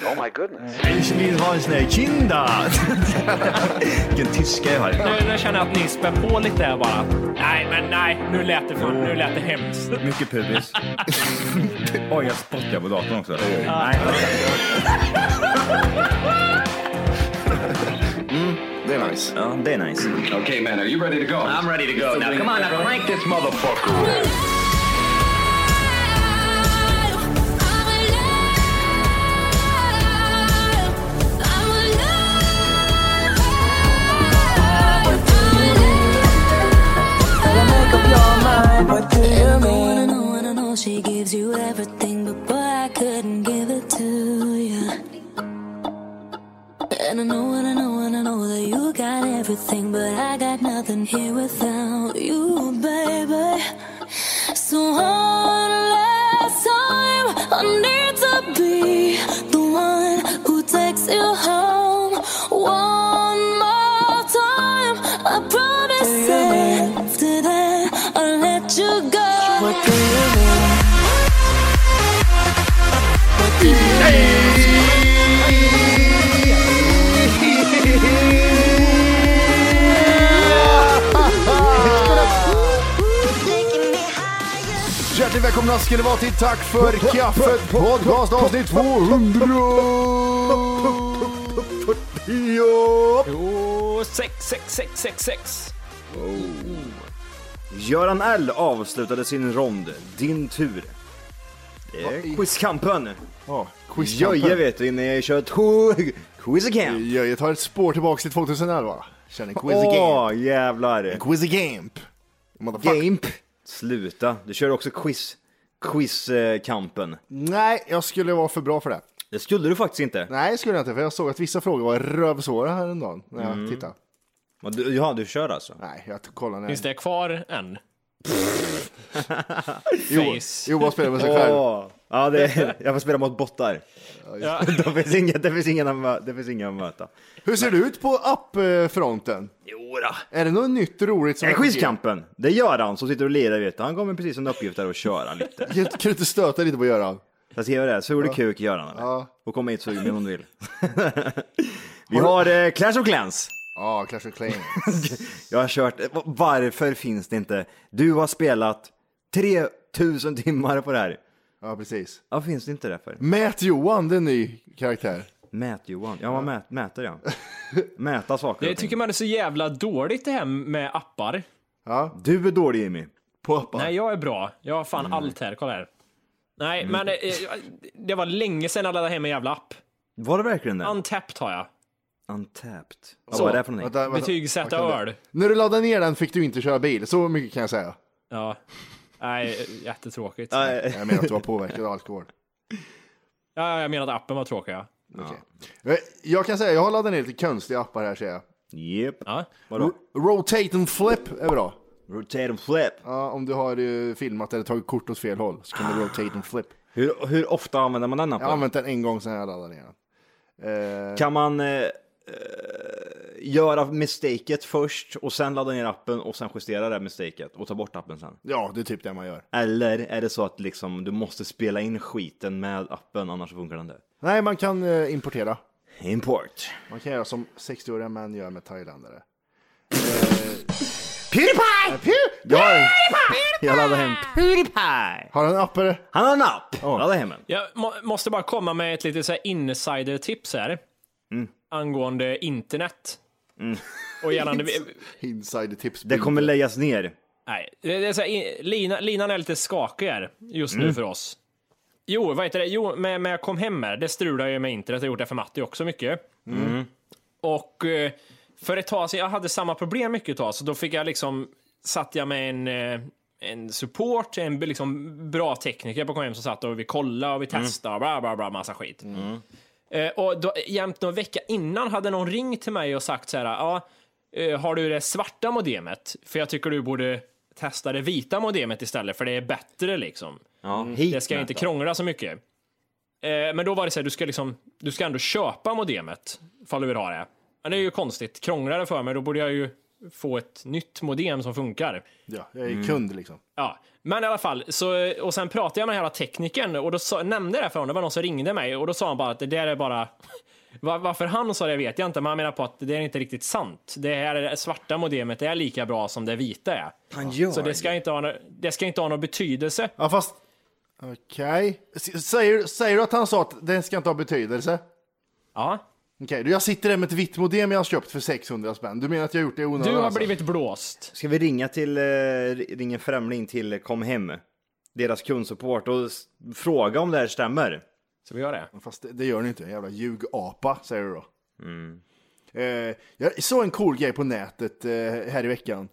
Ich vill ha en sån här kinda. Vilken tyska jag har. Nu, nu känner jag att ni spär på lite här bara. Nej, men nej, nu lät det, för, nu lät det hemskt. Mycket pubis. Oj, jag spottar på datorn också. Nej. Det är nice. Ja, det är nice. okay, man, are you ready to go? I'm ready to go now. Come on, now crank this motherfucker. here with us. Hjärtligt välkomna ska ni vara till Tack för kaffet podcast avsnitt 200. Jo, sex, sex, sex, sex, sex. Göran L avslutade sin rond. Din tur. Det är quizkampen. Ja, Jöje quizkampen. vet du, innan jag kör quizzacamp. Jag tar ett spår tillbaks till 2011. Känner Quizzy Åh, jävlar. Quizzy Gamp. Sluta, du kör också quiz. Quizkampen. Nej, jag skulle vara för bra för det. Det skulle du faktiskt inte. Nej, skulle jag inte, för jag såg att vissa frågor var rövsvåra häromdagen när jag Mm. tittade. Men du, ja, du kör alltså? Nej, jag kollade Finns när... det kvar än? Johan spelar med sig själv. Ja, det, jag får spela mot bottar. Ja. Det finns inga, det finns ingen att det finns inga att möta. Hur ser det ut på appfronten? Jo då. Är det något nytt roligt som Nej, är quizkampen. Det gör han som sitter och lirar, vet du. Han kommer precis en uppgift där och köra lite. Kan kan du inte stöta lite på Göran? Jag ser vad det är. Sur du kuk gör han eller? Ja. Och kom hit sugen om du vill. Vi har eh, Clash of Clans. Ja, Clash of Clans. Jag har kört, varför finns det inte? Du har spelat 3000 timmar på det här. Ja, precis. Varför finns det inte det för? Mät Johan, det är en ny karaktär. Mät Johan. Ja, man mät, mäter ja. Mäta saker och ting. tycker man är så jävla dåligt det här med appar. Du är dålig Jimmy. På appar. Nej, jag är bra. Jag har fan allt här. Kolla här. Nej, men eh, det var länge sedan jag laddade hem en jävla app. Var det verkligen det? Untapped har jag. Untapped. Vad Så. var det för någonting? Vänta, vänta. Betygsätta Vad kan öl. När du laddade ner den fick du inte köra bil, så mycket kan jag säga. Ja. Nej, jättetråkigt. Nej. Jag menar att du var påverkad av alkohol. Ja, jag menar att appen var tråkig. Ja. Eh, Jag kan säga, jag har laddat ner lite konstiga appar här ser jag. Japp. Ja. Vadå? Rotate and flip är bra. Rotate and flip. Ja, om du har eh, filmat eller tagit kort åt fel håll så kan du rotate and flip. Hur, hur ofta använder man den Jag har appen? använt den en gång sedan jag laddade ner den. Eh, Kan man eh, göra mistaket först och sen ladda ner appen och sen justera det här mistaket och ta bort appen sen? ja, det är typ det man gör. Eller är det så att liksom du måste spela in skiten med appen annars funkar den inte? Nej, man kan eh, importera. Import. Man kan göra som 60-åriga män gör med thailändare. Pewdiepie! Jag, har- jag laddar hem Pewdiepie. Har du en app eller? Han har en app. Ladda hem den. Jag må, måste bara komma med ett litet så här insider-tips här. Angående internet. Och gällande... Insider tips. Det kommer läggas ner. Nej, det är så här, in- lina, linan är lite skakig här just nu för oss. Jo, vad heter det? Jo, med, med jag kom hem här, det strular ju med internet. Jag har gjort det för Matti också mycket. Och eh, för ett tag sedan, jag hade samma problem mycket ett tag, så då fick jag liksom, satt jag med en, eh, en support, en liksom bra tekniker på kom hem som satt och vi kollade och vi testade och bla bla bla, massa skit. Eh, och då, jämt någon vecka innan hade någon ringt till mig och sagt så här, ja, eh, har du det svarta modemet? För jag tycker du borde testa det vita modemet istället, för det är bättre liksom. Ja, Det ska inte krångla så mycket. Eh, men då var det så här, du ska liksom, du ska ändå köpa modemet, ifall du vill ha det. Men det är ju konstigt, krånglar det för mig, då borde jag ju få ett nytt modem som funkar. Ja, jag är kund liksom. Ja, men i alla fall, så, och sen pratade jag med hela teknikern och då sa, nämnde jag det för honom, det var någon som ringde mig och då sa han bara att det där är bara Va- Varför han sa det vet jag inte, men han menar på att det är inte riktigt sant. Det här är- svarta modemet är lika bra som det vita är. Han gör Så det ska inte ha, det ska inte ha någon betydelse. Ja, fast... Okej. S- Säger, säger du att han sa att den ska inte ha betydelse? Ja, Okej, du jag sitter där med ett vitt modem jag har köpt för 600 spänn. Du menar att jag har gjort det i onödan? du har alltså? blivit blåst. Ska vi ringa till, eh, ringa främling till Kom Hem? Deras kundsupport och fråga om det här stämmer. Så vi gör det. Fast det, det gör ni inte, jävla ljugapa, säger du då. Eh, jag såg en cool grej på nätet eh, här i veckan.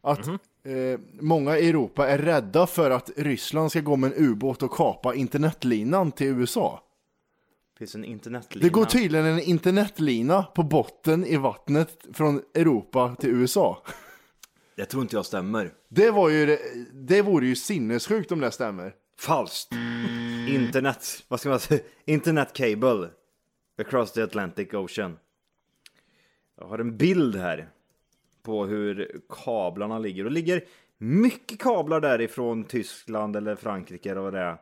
Att eh, många i Europa är rädda för att Ryssland ska gå med en ubåt och kapa internetlinan till USA. Finns en internetlina. Det går tydligen en internetlina på botten i vattnet från Europa till USA. Det tror inte jag stämmer. Det, var ju, det- vore ju sinnessjukt om det stämmer. Falskt. Internet, vad ska man säga? Internet cable. Across the Atlantic Ocean. Jag har en bild här. På hur kablarna ligger. Och det ligger mycket kablar därifrån Tyskland eller Frankrike eller vad det är.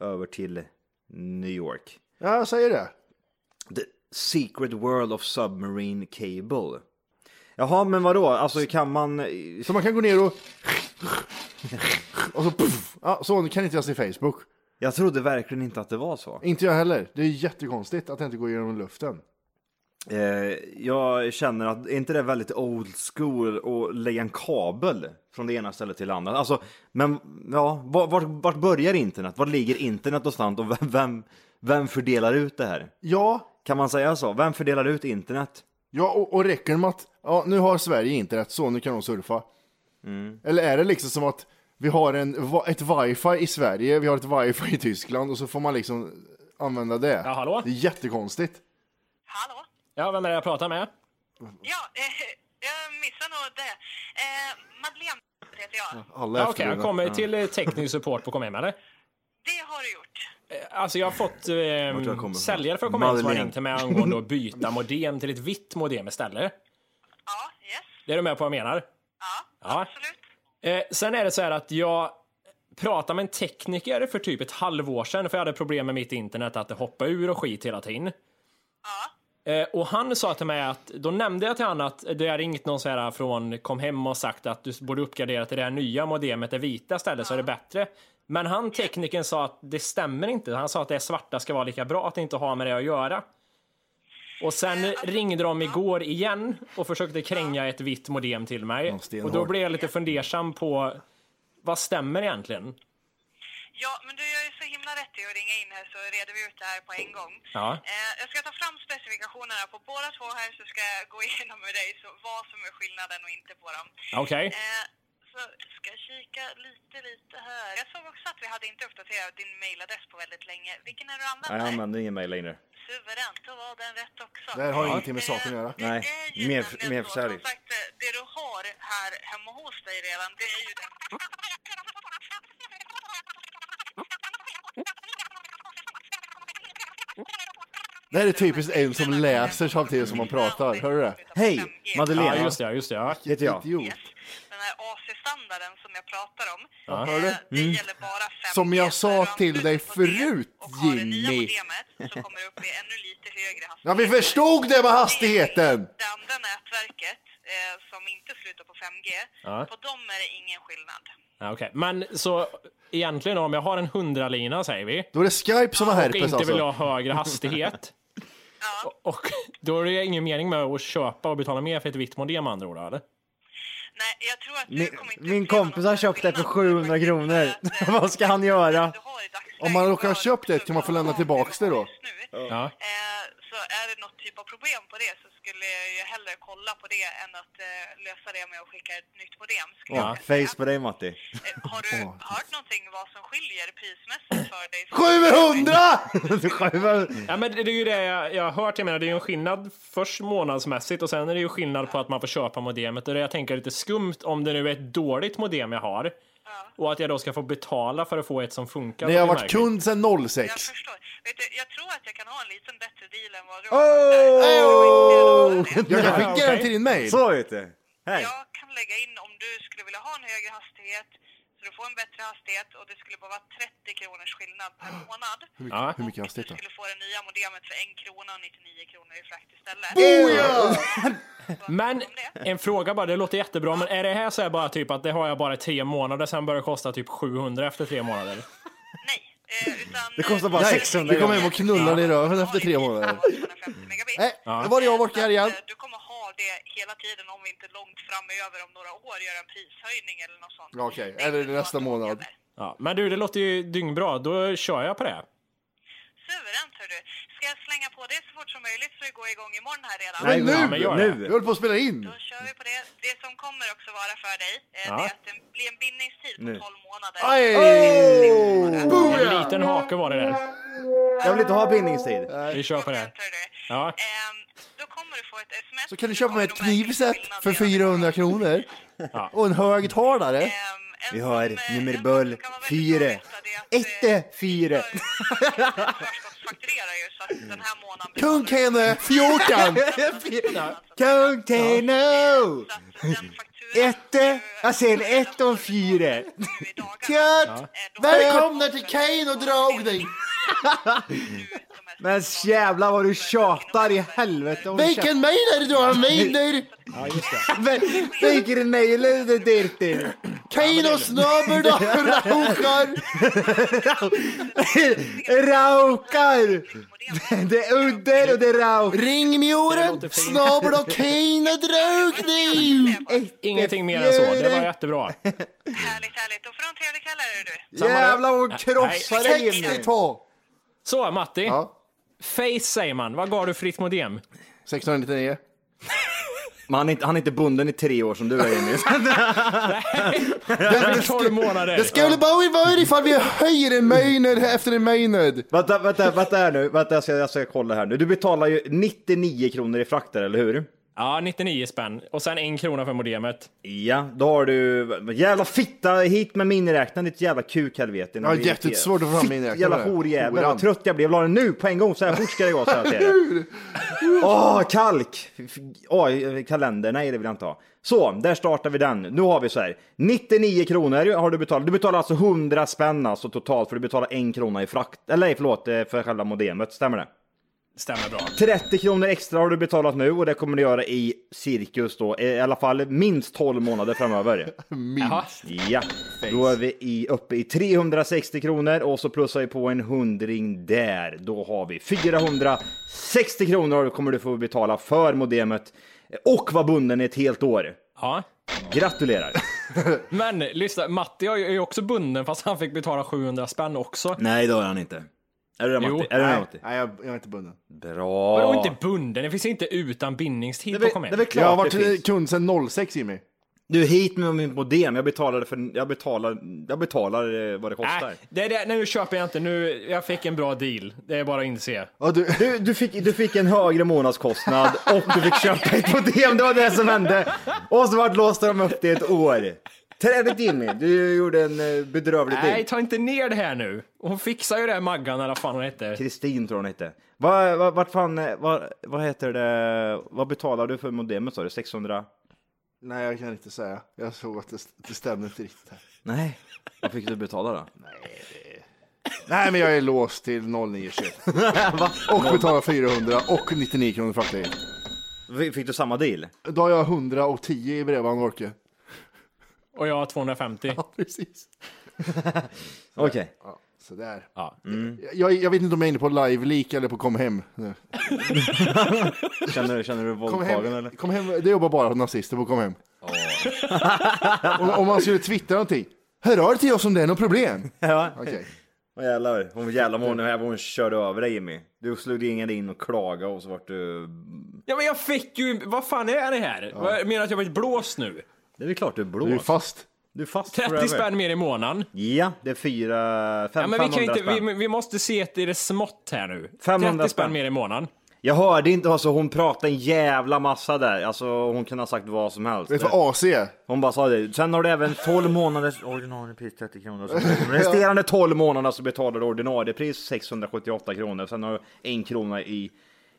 Över till New York. Ja, jag säger det. The Secret World of Submarine Cable. Jaha, men vadå? Alltså kan man... Så man kan gå ner och... Och så puff. Ja, så kan inte jag se Facebook. Jag trodde verkligen inte att det var så. Inte jag heller. Det är jättekonstigt att det inte går genom luften. Eh, jag känner att, är inte det väldigt old school att lägga en kabel från det ena stället till det andra? Alltså, men ja, vart, vart, börjar internet? Var ligger internet någonstans och vem, vem, vem fördelar ut det här? Ja, Kan man säga så? Vem fördelar ut internet? ja och, och räcker det med att ja, nu har Sverige internet så nu kan de surfa. Eller är det liksom som att vi har en, va- ett wifi i Sverige, vi har ett wifi i Tyskland och så får man liksom använda det. Ja, hallå? Det är jättekonstigt. Hallå? Ja, vem är det jag pratar med? Ja, eh, jag missade nog det. Eh, Madeleine heter jag. Alla Ja, Okej, jag efterblivna. kommer till eh, teknisk support på Kom hem, eller? Det har du gjort. Alltså jag har fått jag eh, ifrån? säljare för att komma hem som har ringt till mig angående att byta modem till ett vitt modem istället. Ja, yes. Det är du med på vad jag menar? Ja, Ja. absolut. Eh, sen är det så här att jag pratade med en tekniker för typ ett halvår sedan för jag hade problem med mitt internet att det hoppade ur och skit hela tiden. Ja. Eh, och han sa till mig att, då nämnde jag till honom att det har ringt någon så här från Kom hem och sagt att du borde uppgradera till det här nya modemet, det vita istället, så är det bättre. Men han teknikern sa att det stämmer inte. Han sa att det svarta ska vara lika bra, att det inte har med det att göra. Och sen ringde de igår igen och försökte kränga ett vitt modem till mig. Och då blev jag lite fundersam på vad stämmer egentligen? Ja, men du gör ju så himla rätt i att ringa in här så reder vi ut det här på en gång. Ja. Eh, jag ska ta fram specifikationerna på båda två här så ska jag gå igenom med dig så vad som är skillnaden och inte på dem. Okej. Eh, så ska jag kika lite, lite här. Jag såg också att vi hade inte uppdaterat din mailadress på väldigt länge. Vilken är du Nej, använder? jag använder ingen mail längre. Suveränt, då var den rätt också. Det här har ingenting med saken att göra. Det Nej, är mer- försäljning. Som sagt, eh, det du har här hemma hos dig redan, det är ju den... Det här är typiskt en som läser samtidigt som man pratar. Hör du det? Hej, 5G. Madeleine. Ja, just det, ja, just det. Ja. Heter jag. Idiot. Här AC-standarden som jag pratar om. Ja. Eh, Det gäller bara 5G. Som jag sa till dig ansluter på det förut, och har det nya Jimmy. modemet så kommer det upp i ännu lite högre hastighet. Ja, vi förstod det med hastigheten! Det andra nätverket eh, som inte slutar på 5G, Ja. på dem är det ingen skillnad. Ja, okej. Men så egentligen om jag har en hundralina säger vi Då är det Skype som har och herpes inte vill alltså. ha högre hastighet. Ja. och, och då är det ingen mening med att köpa och betala mer för ett vitt modem med andra ord, eller? Nej, jag tror att du Min, kommer inte min kompis har köpt det för skillnad. 700 kronor. Eh, Vad ska han göra? Om man råkar ha köpt det, kan man få lämna också tillbaks det då? Ja. eh, Så är är det något typ av problem på det så skulle jag ju hellre kolla på det än att eh, lösa det med att skicka ett nytt modem. Ja, face på dig Matti. Eh, Har du hört någonting vad som skiljer prismässigt för dig? 700! Ja, men det är ju det jag, jag har hört. Jag menar, det är ju en skillnad först månadsmässigt och sen är det ju skillnad på att man får köpa modemet. Och det jag tänker är lite skumt om det nu är ett dåligt modem jag har och att jag då ska få betala för att få ett som funkar. Nej, jag har varit kund sedan 06. Jag förstår. Vet du, jag tror att jag kan ha en liten bättre deal än vad du Oh! har. Jag kan Ja, skicka den till din mail. Så vet du. Hej. Jag kan lägga in om du skulle vilja ha en högre hastighet så du får en bättre hastighet och det skulle bara vara 30 kronors skillnad per månad. Hur mycket, Ja. hur mycket Du hastighet då? skulle få det nya modemet för en krona och 99 kronor i frakt istället. Men det. en fråga bara, det låter jättebra, men är det här så här bara typ att det har jag bara i tre månader, sen börjar det kosta typ 700 efter tre månader? Nej, eh, utan... Det kostar bara eh, 600 Du kommer hem och knullar dig i röven efter tre månader. 250 megabit. Nej, då var det jag här igen. Att, eh, Du kommer det hela tiden om vi inte långt framöver om några år gör en prishöjning eller något sånt. Okej. Är Eller nästa månad. Ja, men du, det låter ju dyngbra. Då kör jag på det. Suveränt hör du. Ska jag slänga på det så fort som möjligt så det går igång imorgon här redan? Nej, Men nu! Ja, men gör det. Vi håller på att spela in. Då kör vi på det. Det som kommer också vara för dig, eh, Ja. det är att det blir en bindningstid på Nu. 12 månader. Aj! En liten hake var det där. Jag vill inte ha bindningstid. Vi kör på det. Ja. Ehm, då kommer du få ett sms. Så kan du köpa mig ett knivset för redan 400 kronor. Ja. Och en högtalare. Ehm, Vi som, har eh, nummer som eh, för- förskottsfakturerar ju så att den här månaden Kung betalar du- Kene 14! Container! Så att den fakturan Ette, jag en ett och en fyra. nu i dagarna, Kurt! eh, då- Välkomna till Kane och! Men jävlar vad du tjatar i helvete. Vilken mejl du har mejler? Vilken mail är det där till? Kane och snabel då, raukar! Raukar! Det är udder och det är rauk. Ring mjuren, snabel och och dragning! Ingenting mer än så. Det var jättebra. Härligt, härligt. Och för en trevlig kväll är det du. Jävlar vad hon krossar dig in. 62! Så, Matti. Ja, Face säger man. Vad gav du fritt modem? 699. Men han är, inte, han är inte bunden i tre år som du är Jimmy. Det 12 månader. Det skulle bara vara ifall vi höjer en mejned efter en mejned. vänta, vänta, vänta här nu. Vänta, jag ska, jag ska kolla här nu. Du betalar ju 99 kronor i frakter, eller hur? Ja, 99 spänn. Och sen en krona för modemet. Ja, då har du... Jävla fitta, hit med miniräknaren ditt jävla kukhelvete. Ja, jättesvårt att få fram miniräknaren. Jävla horjävel. Vad trött jag blev. Ha den nu på en gång. Så här fort ska det gå. Så här till. Åh, kalk! Åh, kalender. Nej, det vill jag inte ha. Så, där startar vi den. Nu har vi så här. 99 kronor har du betalat. Du betalar alltså 100 spänn alltså totalt för du betalar en krona i frakt. Eller nej, förlåt, eh, för själva modemet. Stämmer det? Stämmer bra. 30 kronor extra har du betalat nu och det kommer du göra i cirkus då, i alla fall minst 12 månader framöver. Jaha. Ja, då är vi i, uppe i 360 kronor och så plussar vi på en hundring där. Då har vi 460 kronor kommer du få betala för modemet och vara bunden i ett helt år. Ja. Gratulerar! Men lyssna, Matti är ju också bunden fast han fick betala 700 spänn också. Nej, det har han inte. Är du det Jo. Matti? Är du det Nej, Matti? nej jag, jag är inte bunden. Bra! Vadå inte bunden? Det finns inte utan bindningstid på hem. väl klart Jag har varit kund sedan 06 Jimmy. Du, hit med min modem. Jag betalade för... Jag betalar, jag betalar eh, vad det kostar. Nej, det det, nu köper jag inte. Nu, jag fick en bra deal. Det är bara att inse. Ja, du, Du, du, fick, du fick en högre månadskostnad och du fick köpa ett modem. Det var det som hände. Och så vart låste de upp det i ett år. Trädet Jimmy, du gjorde en eh, bedrövlig Nej, deal. ta inte ner det här nu. Hon fixar ju det här Maggan eller vad fan hon hette. Kristin tror hon hette. Vad, vad, vart fan, eh, vad, vad heter det, vad betalar du för modemet sa du? 600? nej, jag kan inte säga. Jag såg att det, det stämde inte riktigt här. Nej. Vad fick du betala då? Nej, men jag är låst till 0921. och betalar 400 och 99 kronor. Fick fick du samma deal? Då har jag 110 i bredband Orke. Och jag har 250. Ja, precis. Okej. Ja, sådär. Ja. Jag, jag vet inte om jag är inne på live leak eller på kom hem. nu. Känner, känner du Kom våldtagen hem, eller? kom hem, det jobbar bara nazister på kom hem. om, om man skulle twittra någonting. Hör av dig till oss om det är något problem. Ja. Okej. Åh jävlar, hon jävlar vad hon, vad hon körde över dig Jimmy. Du slog ringade in och klagade och så vart du... Ja men jag fick ju, vad fan är det här? Vad- Menar du att jag varit blåst nu? Det är väl klart du är Du är blåst. fast. Du är fast 30 forever. spänn mer i månaden. Ja, det är fyra, fem, Ja, men vi, kan 500 inte, spänn. vi, vi måste se det i det smått här nu. 500 30 spänn mer i månaden. Jag hörde inte, alltså hon pratade en jävla massa där. Alltså hon kunde ha sagt vad som helst. Vet du vad AC är? Hon bara sa det. Sen har du även 12 månaders ordinarie pris 30 kronor. Så resterande 12 månader så betalar du ordinarie pris 678 kronor. Sen har du en krona i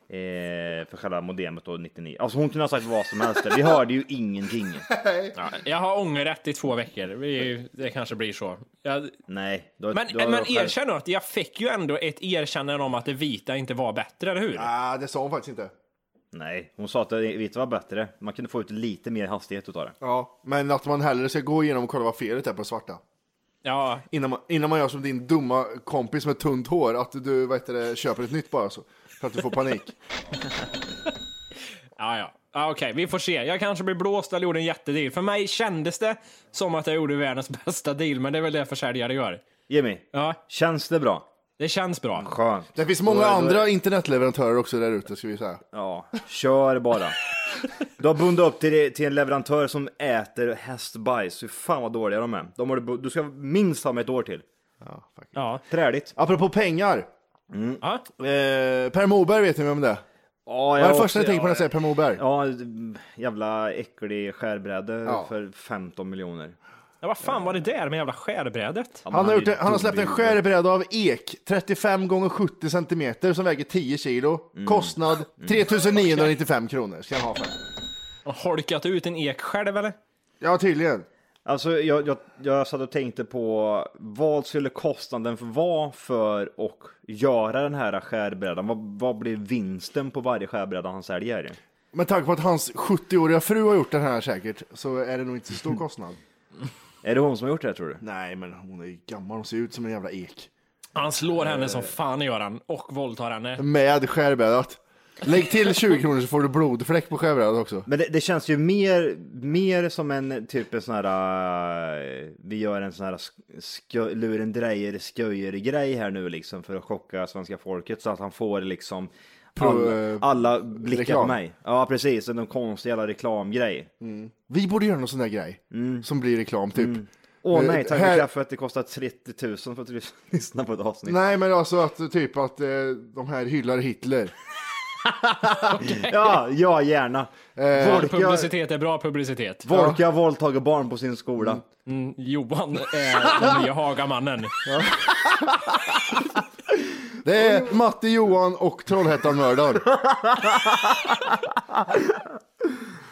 eh, för själva modemet och 99. Alltså hon kunde ha sagt vad som helst. Vi hörde ju ingenting. Ja, jag har ångerrätt i två veckor. Vi, det kanske blir så. Jag, Nej. Då, men då men själv- erkänn då att jag fick ju ändå ett erkännande om att det vita inte var bättre, eller hur? Ah, det sa hon faktiskt inte. Nej, hon sa att det vita var bättre. Man kunde få ut lite mer hastighet utav det. Ja, men att man hellre ska gå igenom och kolla vad felet är på svarta. Ja, Innan man, innan man gör som din dumma kompis med tunt hår, att du heter det, köper ett nytt bara så. För att du får panik. ja, ja. ja Okej, vi får se. Jag kanske blir blåst eller gjorde en jättedeal. För mig kändes det som att jag gjorde världens bästa deal, men det är väl det försäljare gör. Jimmy, Ja, känns det bra? det känns bra. Skönt. Det finns många Då andra internetleverantörer också där ute, ska vi säga. Ja, kör bara. Du har bundit upp till, till en leverantör som äter hästbajs. Hur fan vad dåliga de är. De har, du- du ska minst ha med ett år till. Ja. Träligt. Apropå pengar. Ja. Eh, per Moberg vet ni vem det är? Ja, Vad är det första ni tänker på när jag säger Per Moberg? Ja, jävla äcklig skärbräde Ja. för 15 miljoner. Ja, vad fan var det där med jävla skärbrädet? Han har, gjort, han har släppt en skärbräda av ek, 35 gånger 70 centimeter som väger 10 kilo. Mm. Kostnad 3995 kronor ska han ha för den. Har holkat ut en ek själv eller? Ja, tydligen. Alltså jag, jag, jag satt och tänkte på vad skulle kostnaden vara för att göra den här skärbrädan? Vad, vad blir vinsten på varje skärbräda han säljer? Med tanke på att hans 70-åriga fru har gjort den här säkert så är det nog inte så stor kostnad. Är det hon som har gjort det tror du? Nej, men hon är ju gammal, hon ser ut som en jävla ek. Han slår henne som fan gör han och våldtar henne. Med skärbrädat. Lägg till 20 kronor så får du blodfläck på skärbrädat också. Men det, det känns ju mer, mer som en typ en sån här, äh, vi gör en sån här skö, lurendrejer sköjer grej här nu liksom för att chocka svenska folket så att han får liksom Pro- alla, eh, alla blickar reklam. på mig. Ja precis, en konstig jävla reklamgrej. Vi borde göra någon sån där grej. Som blir reklam typ. Åh Eh, nej, tack här- för kaffet, det kostar 30 000 för att lys- lyssna på ett avsnitt. Nej, men alltså att typ att eh, de här hyllar Hitler. Ja, ja gärna. Eh, Publicitet är bra publicitet. Volka har våldtagit barn på sin skola. Mm, Johan är den nya Hagamannen. Det är Matte Johan och Trollhättan-mördaren.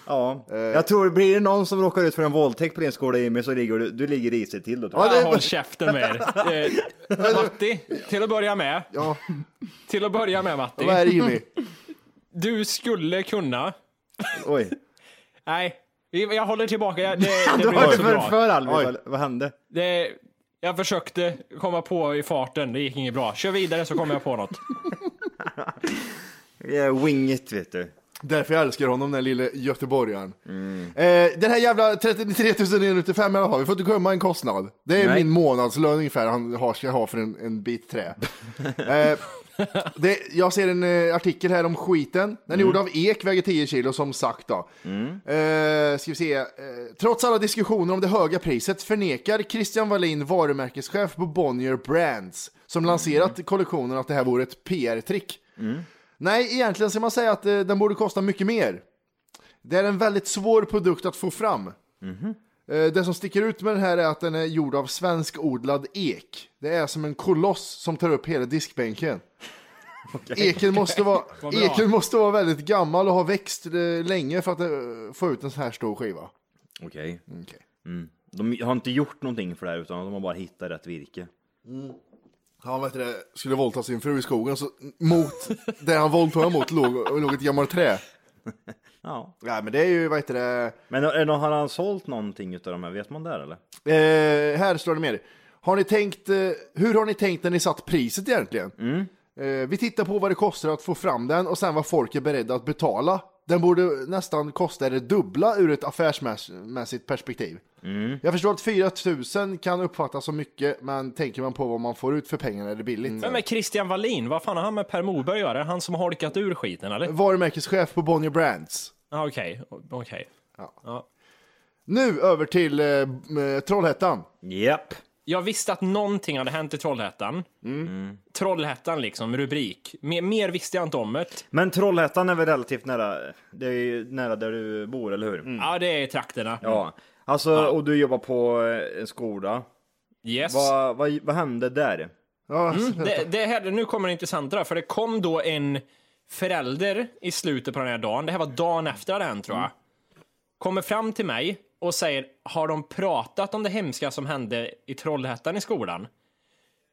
Ja, Eh. jag tror blir det någon som råkar ut för en våldtäkt på din skola Jimmy så ligger du, du ligger risigt till då. Ja, det- Ja, Håll käften med er. Eh, Matti, till att börja med. Ja, Till att börja med Matti. vad är det Jimmy? Du skulle kunna... Oj. Nej, jag håller tillbaka. Jag- Det, det Du har inte så för, bra. för Oj. vad- hände? Det, jag försökte komma på i farten, det gick inget bra. Kör vidare så kommer jag på något. Yeah, wing it vet du. Därför jag älskar honom, den lille göteborgaren. Eh, den här jävla 33 995 i alla fall, vi får inte glömma en kostnad. Det är Nej. min månadslön ungefär han har, ska ha för en, en bit trä. eh, det, jag ser en eh, artikel här om skiten. Den är gjord av ek, väger 10 kilo som sagt då. Eh, ska vi se. Eh, trots alla diskussioner om det höga priset förnekar Christian Wallin, varumärkeschef på Bonnier Brands, som lanserat kollektionen att det här vore ett PR-trick. Nej, egentligen ska man säga att eh, den borde kosta mycket mer. Det är en väldigt svår produkt att få fram. Eh, det som sticker ut med den här är att den är gjord av svenskodlad ek. Det är som en koloss som tar upp hela diskbänken. Eken, måste vara, eken måste vara väldigt gammal och ha växt eh, länge för att eh, få ut en sån här stor skiva. Okej. Okej. Mm. De har inte gjort någonting för det här utan de har bara hittat rätt virke. Han vet det, skulle våldta sin fru i skogen, så mot där han våldtog mot låg, låg ett gammalt trä. Ja. Nej, men det är ju, vad heter det, Men är, har han sålt någonting utav de här? Vet man där eller? Eh, här står det mer. Har ni tänkt, eh, hur har ni tänkt när ni satt priset egentligen? Eh, vi tittar på vad det kostar att få fram den och sen vad folk är beredda att betala. den borde nästan kosta det dubbla ur ett affärsmässigt perspektiv. Jag förstår att 4 000 kan uppfattas som mycket, men tänker man på vad man får ut för pengarna är det billigt. Vem är Christian Wallin? Vad fan har han med Per Morberg att göra? Är Han som har holkat ur skiten eller? Varumärkeschef på Bonnier Brands. Ah, Okej, okej. Nu över till eh, eh, Trollhättan. Japp. Jag visste att någonting hade hänt i Trollhättan. Mm. Trollhättan liksom, rubrik. Mer, mer visste jag inte om det. Men Trollhättan är väl relativt nära, det är ju nära där du bor, eller hur? Mm. Ja, det är i trakterna. Ja. Alltså, och du jobbar på eh, en skola. Yes. Vad, vad, vad hände där? Ja, Det, det här, nu kommer det intressanta, för det kom då en förälder i slutet på den här dagen. Det här var dagen efter det hänt tror jag. Kommer fram till mig och säger, har de pratat om det hemska som hände i Trollhättan i skolan?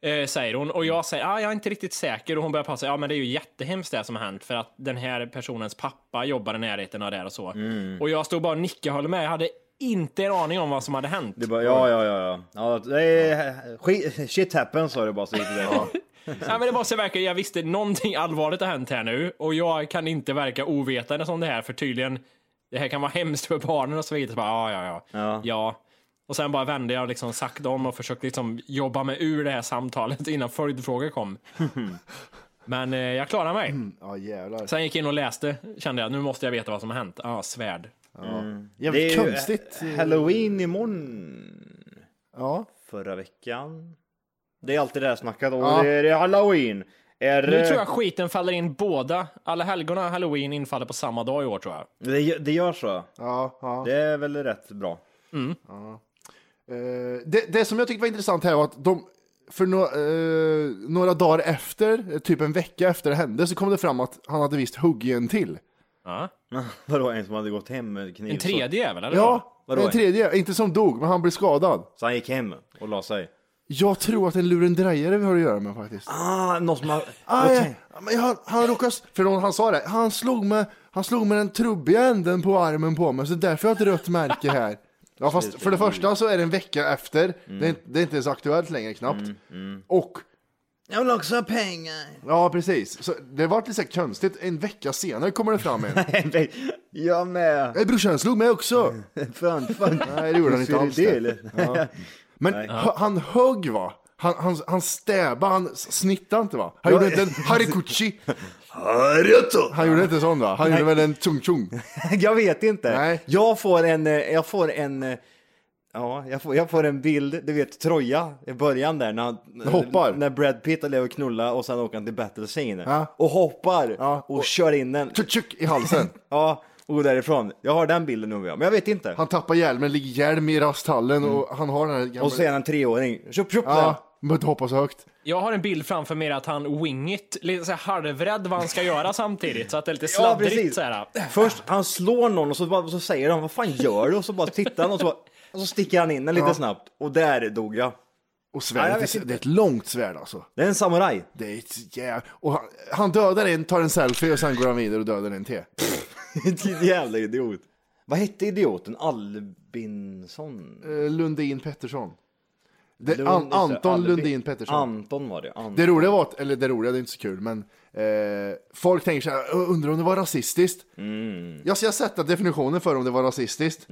Eh, säger hon. Och jag säger, ah, jag är inte riktigt säker. Och hon börjar passa, ja men det är ju jättehemskt det som har hänt. För att den här personens pappa jobbar i närheten av det och så. Och jag stod bara och nickade och höll med. Jag hade inte en aning om vad som hade hänt. Du bara, ja, ja, ja, ja. ja det är, shit happens sa du bara så gick det. Ja, men det måste verka, jag visste någonting allvarligt har hänt här nu och jag kan inte verka ovetande som det här för tydligen det här kan vara hemskt för barnen och så vidare. Så bara, ja, ja, ja, Ja. ja. Och sen bara vände jag liksom sakta om och försökte liksom jobba mig ur det här samtalet innan följdfrågor kom. Men eh, jag klarade mig. ja jävlar. Sen gick jag in och läste, kände jag, nu måste jag veta vad som har hänt. Ja, ah, svärd. Det Jävligt är ju konstigt. Halloween imorgon. Ja. Förra veckan. Det är alltid det här snacket. Och Ja. det är halloween. Är, Nu tror jag skiten faller in båda. Alla helgona och halloween infaller på samma dag i år tror jag. det, det gör så. Ja, ja. Det är väl rätt bra. Eh, det, det som jag tyckte var intressant här var att de, för no, eh, några dagar efter, typ en vecka efter det hände, så kom det fram att han hade visst huggit en till. Ja. Vadå, en som hade gått hem med kniv? En tredje jävel, eller? Ja, Vadå? en tredje. Inte som dog, men han blev skadad. Så, så han gick hem och la sig? Jag tror att en lurendrejare vi har att göra med faktiskt. Ah, någon som har... Ah, ja, men han, han råkade, för någon, han sa det, han slog, med, han slog med den trubbiga änden på armen på mig, så därför har jag ett rött märke här. Ja, fast för det första så är det en vecka efter, det, är, inte- det är inte ens aktuellt längre knappt. Och, Jag vill också ha pengar. ja precis, så det var lite så konstigt, en vecka senare kommer det fram en. jag med. Nej brorsan slog mig också. Fan, fan. Nej det gjorde han inte alls. det, Det. eller? Ja. Men hö- han högg va? Han, han, han stäbade, han snittade inte va? Han gjorde inte en harikuchi. Han gjorde inte sån va? Han gjorde väl en chung chung. jag vet inte. Nej. Jag får en, eh, jag får en, eh, ja, jag får, jag får en bild, du vet Troja i början där när han Hoppar. När Brad Pitt lever och knulla och sen åker han till battle scene Ja. och hoppar Ja, och, och- kör in den. Tjuk tjuk i halsen. Ja, och går därifrån. Jag har den bilden nu, ja. men jag vet inte. Han tappar hjälmen, ligger hjälm i rasthallen och han har den här gamla... Och så är han en treåring. Tjup, tjup, Ja, men inte hoppa så högt. Jag har en bild framför mig att han wing it, lite så här halvrädd vad han ska göra samtidigt, så att det är lite Ja, sladdrigt så här. Först han slår någon och så, bara, så säger han vad fan gör du? Och så bara tittar han och så, bara, och så sticker han in den lite snabbt. Och där dog jag. Och Ja, jag svärdet, vet inte. det är ett långt svärd alltså. Det är en samuraj. Det är ett jävla... Och han, han dödar en, tar en selfie och sen går han vidare och dödar en till. Vilken jävla idiot. Vad hette idioten? Albinsson? Eh, Lundin Pettersson. Det, Lund- An, Anton Albin- Lundin Pettersson. Anton var det. Anton. Det roliga var, att, eller det roliga, det är inte så kul, men eh, folk tänker så här, "Ö, undrar om det var rasistiskt? Mm. Jag ska sätta definitionen för om det var rasistiskt.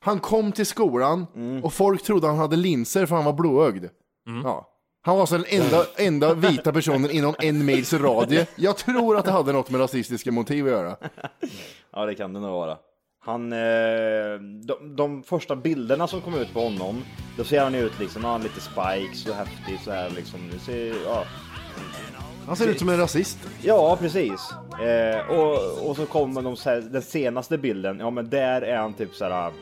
Han kom till skolan Mm. och folk trodde han hade linser för han var blåögd. Ja. Han var så den enda, enda vita personen inom en mils radie. Jag tror att det hade något med rasistiska motiv att göra. Ja, det kan det nog vara. Han, eh, de, de första bilderna som kom ut på honom, då ser han ut liksom, han har lite spikes och häftig så här liksom. Det ser, ja. Han ser ut som en rasist. ja, precis. Eh, och, och så kommer de så här, den senaste bilden, ja men där är han typ så här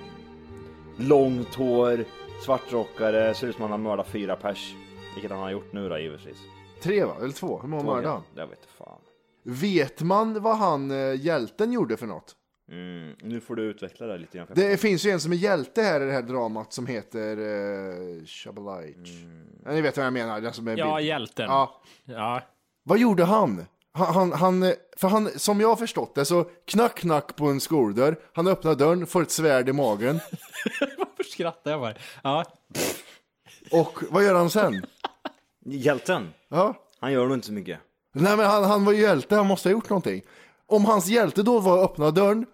långt hår, svartrockare, ser ut som han har mördat fyra pers. Vilket han har gjort nu då givetvis. Tre va? Eller två? Hur många mördade han? Jag vet inte fan. Vet man vad han, eh, hjälten, gjorde för något? Mm, nu får du utveckla det lite grann. Det finns ju en som är hjälte här i det här dramat som heter uh, Shabalite. Ja, ni vet vad jag menar, den som är Ja, bild. hjälten. Ja. Ja. Vad gjorde han? Han, han, han, eh, för han, som jag har förstått det så knack knack på en skoldörr, han öppnar dörren, får ett svärd i magen. Varför skrattar jag bara? Ja. Och vad gör han sen? Hjälten, Ja. han gör nog inte så mycket. Nej men han, han var ju hjälte, han måste ha gjort någonting. Om hans hjälte då var att öppna dörren,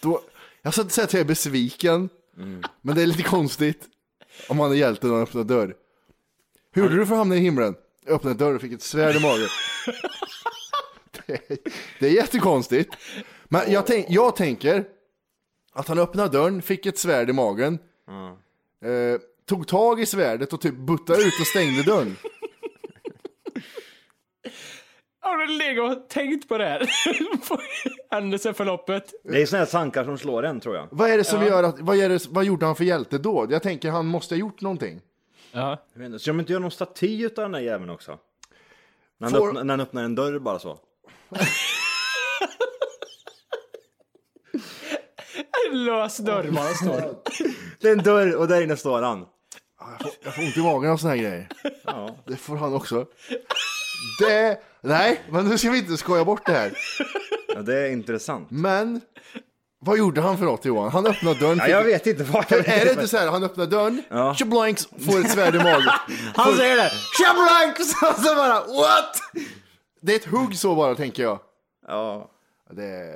då, jag ska inte säga att jag är besviken, men det är lite konstigt om han är hjälten och öppnar dörr. Hur gjorde du för att hamna i himlen? Jag öppnade dörren och fick ett svärd i magen. det, är, det är jättekonstigt. Men jag, tänk, jag tänker att han öppnade dörren, fick ett svärd i magen, eh, tog tag i svärdet och typ buttade ut och stängde dörren. Har du legat och tänkt på det här? Händelseförloppet. Det är såna här tankar som slår en tror jag. Vad är det som gör att, vad, är det, vad gjorde han för hjälte då? Jag tänker han måste ha gjort någonting. Ja. Jag vet inte, Ska de inte göra någon staty utav den där jäveln också? När han, Får- öppnar, när han öppnar en dörr bara så. Lös dörr bara står. Det är en dörr och där inne står han. Jag får ont i magen av såna här grejer. Ja. Det får han också. Det, nej, men nu ska vi inte skoja bort det här. ja, det är intressant. Men, vad gjorde han för något Johan? Han öppnade dörren. Ja, jag vet inte vad jag vet Är det inte. så här, han öppnar dörren, Ja. tjablanks, får ett svärd i magen. Han säger det! Shabranks! Och så bara what? Det är ett hugg så bara, tänker jag. Ja. Det...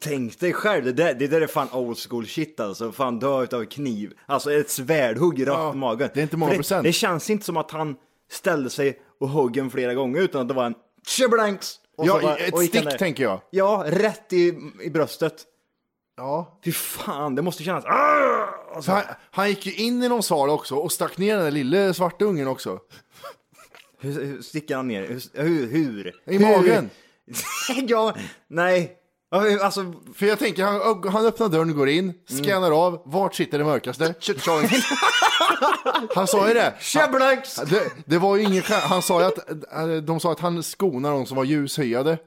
Tänk dig själv, det där, det där är fan old school shit alltså. Fan dö utav kniv. Alltså ett svärdhugg rakt Ja, i magen. det är inte många För procent. Det, det känns inte som att han ställde sig och högg en flera gånger utan att det var en så Ja, bara- ett stick tänker jag. Ja, rätt i, i bröstet. Ja. Fy fan, det måste kännas... Ah! Så han, han gick ju in i någon sal också och stack ner den där lille svarta ungen också. Hur, hur sticker han ner? Hur? hur, hur? I magen. ja, nej. Alltså, För jag tänker, han, han öppnar dörren, går in, scannar av, vart sitter det mörkaste? Han sa ju det. shabranks! det. Det var ju ingen. Han sa ju att, eh, de sa att han skonar de som var ljushyade.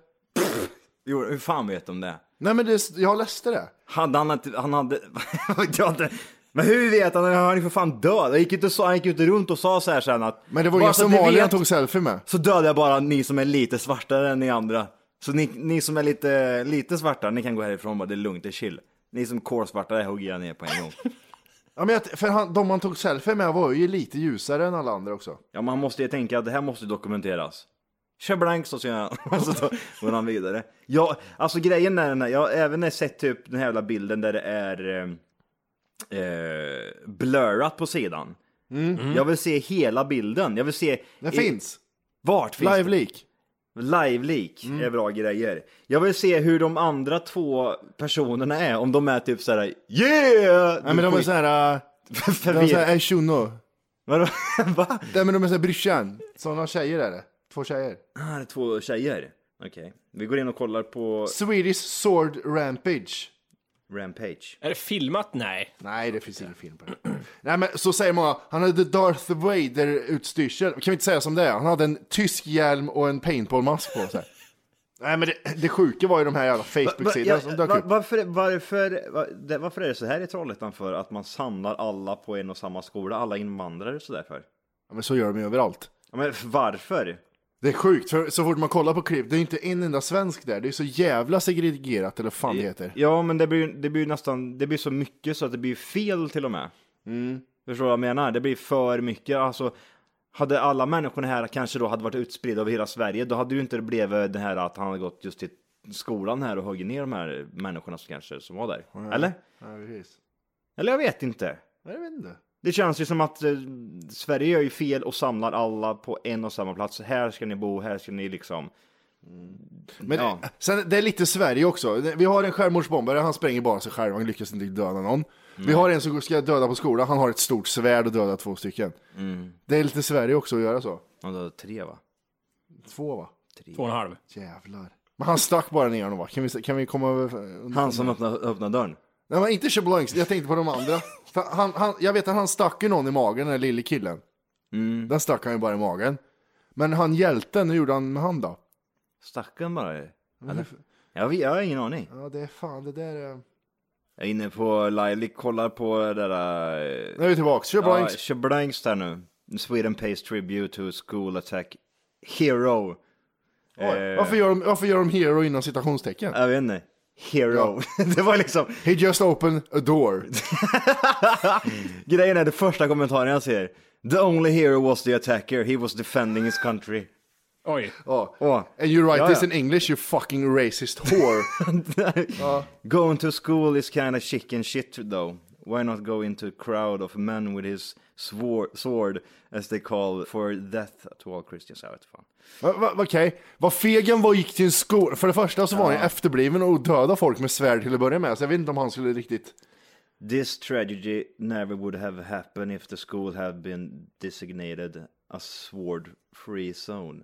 Jo, hur fan vet de det? Nej men det, jag läste det. Hade han inte, han hade, jag hade men hur vet han? Han är för fan död. Han gick inte, så, han gick inte runt och sa så här sen att... Men det var ni somalier han tog selfie med. Så dödar jag bara ni som är lite svartare än ni andra. Så ni, ni som är lite, lite svarta, ni kan gå härifrån bara, det är lugnt, det är chill. Ni som kolsvarta hugger jag ner på en gång. Ja, men jag, för han, de han tog selfie med var ju lite ljusare än alla andra också. Ja, man måste ju tänka att det här måste dokumenteras. Kör blank så ska jag, och så då går han vidare. Ja, alltså grejen är den här, jag har även sett typ den här jävla bilden där det är eh, eh, blurrat på sidan. Jag vill se hela bilden. Jag vill se... Den i- finns. Vart finns Live det? leak. Live leak är bra grejer. Jag vill se hur de andra två personerna är. Om de är typ såhär yeah! Nej men de är såhär, de är såhär, shuno. Vadå? Va? Nej men de är såhär brorsan. Sådana tjejer är det. Två tjejer. Ah, det är två tjejer. Okej. Vi går in och kollar på Swedish Sword Rampage. Rampage. Är det filmat? Nej. Nej, det finns ingen film på det. Nej, men så säger många, han hade Darth Vader-utstyrsel. Kan vi inte säga som det är? Han hade en tysk hjälm och en paintballmask på sig. Nej, men det, det sjuka var ju de här jävla Facebook-sidorna Va- som ja, dök va- upp. varför, varför, va- det- varför är det så här i Trollhättan för? Att man samlar alla på en och samma skola, alla invandrare och sådär för? Ja, men så gör de ju överallt. Ja, men varför? Det är sjukt, för så fort man kollar på klipp, det är inte en enda svensk där. Det är så jävla segregerat, eller vad fan det heter. Ja, men det blir, det blir nästan, det blir så mycket så att det blir fel till och med. Mm. Förstår du vad jag menar? Det blir för mycket. Alltså, hade alla människorna här kanske då hade varit utspridda över hela Sverige, då hade ju inte det blivit det här att han hade gått just till skolan här och huggit ner de här människorna som kanske som var där. Eller? Ja, precis. Eller jag vet inte. Jag vet inte. Det känns ju som att eh, Sverige gör ju fel och samlar alla på en och samma plats. Här ska ni bo, här ska ni liksom. Men Ja. sen, det är lite Sverige också. Vi har en självmordsbombare, han spränger bara sig själv, han lyckas inte döda någon. Vi har en som ska döda på skolan, han har ett stort svärd och dödar två stycken. Det är lite Sverige också att göra så. Ja, då, tre va? Två va? Två och en halv. Jävlar. Men han stack bara ner honom va? Kan vi, kan vi komma över? Han som öppnade, öppnade dörren. Nej men inte Cheblancs, jag tänkte på de andra. För han, han, jag vet att han stack ju någon i magen, den där lille killen. Den stack han ju bara i magen. Men han hjälten, hur gjorde han med han då? Stack han bara? Eller? Jag, vet- jag har ingen aning. Ja det är fan, det där är... Jag är inne på Lively, kollar på det där... Nu är vi tillbaks, Ja, Cheblancs. Shablanks där nu. Sweden pays tribute to school attack hero. Eh, Varför, gör de, varför gör de hero inom citationstecken? Jag vet inte. Hero. det var liksom, He just opened a door. grejen är det första kommentaren jag ser. The only hero was the attacker, he was defending his country. Oj. Ja. Åh. And you write Ja, this ja. in English, you fucking racist whore. Going to school is kind of chicken shit though. Why not go into a crowd of men with his swor- sword as they call for death to all Christians? Jag vet fan. Okej, vad fegen var gick till en skola. För det första så var han efterbliven och döda folk med svärd till att börja med. Så jag vet inte om han skulle riktigt... This tragedy never would have happened if the school had been designated a sword-free zone.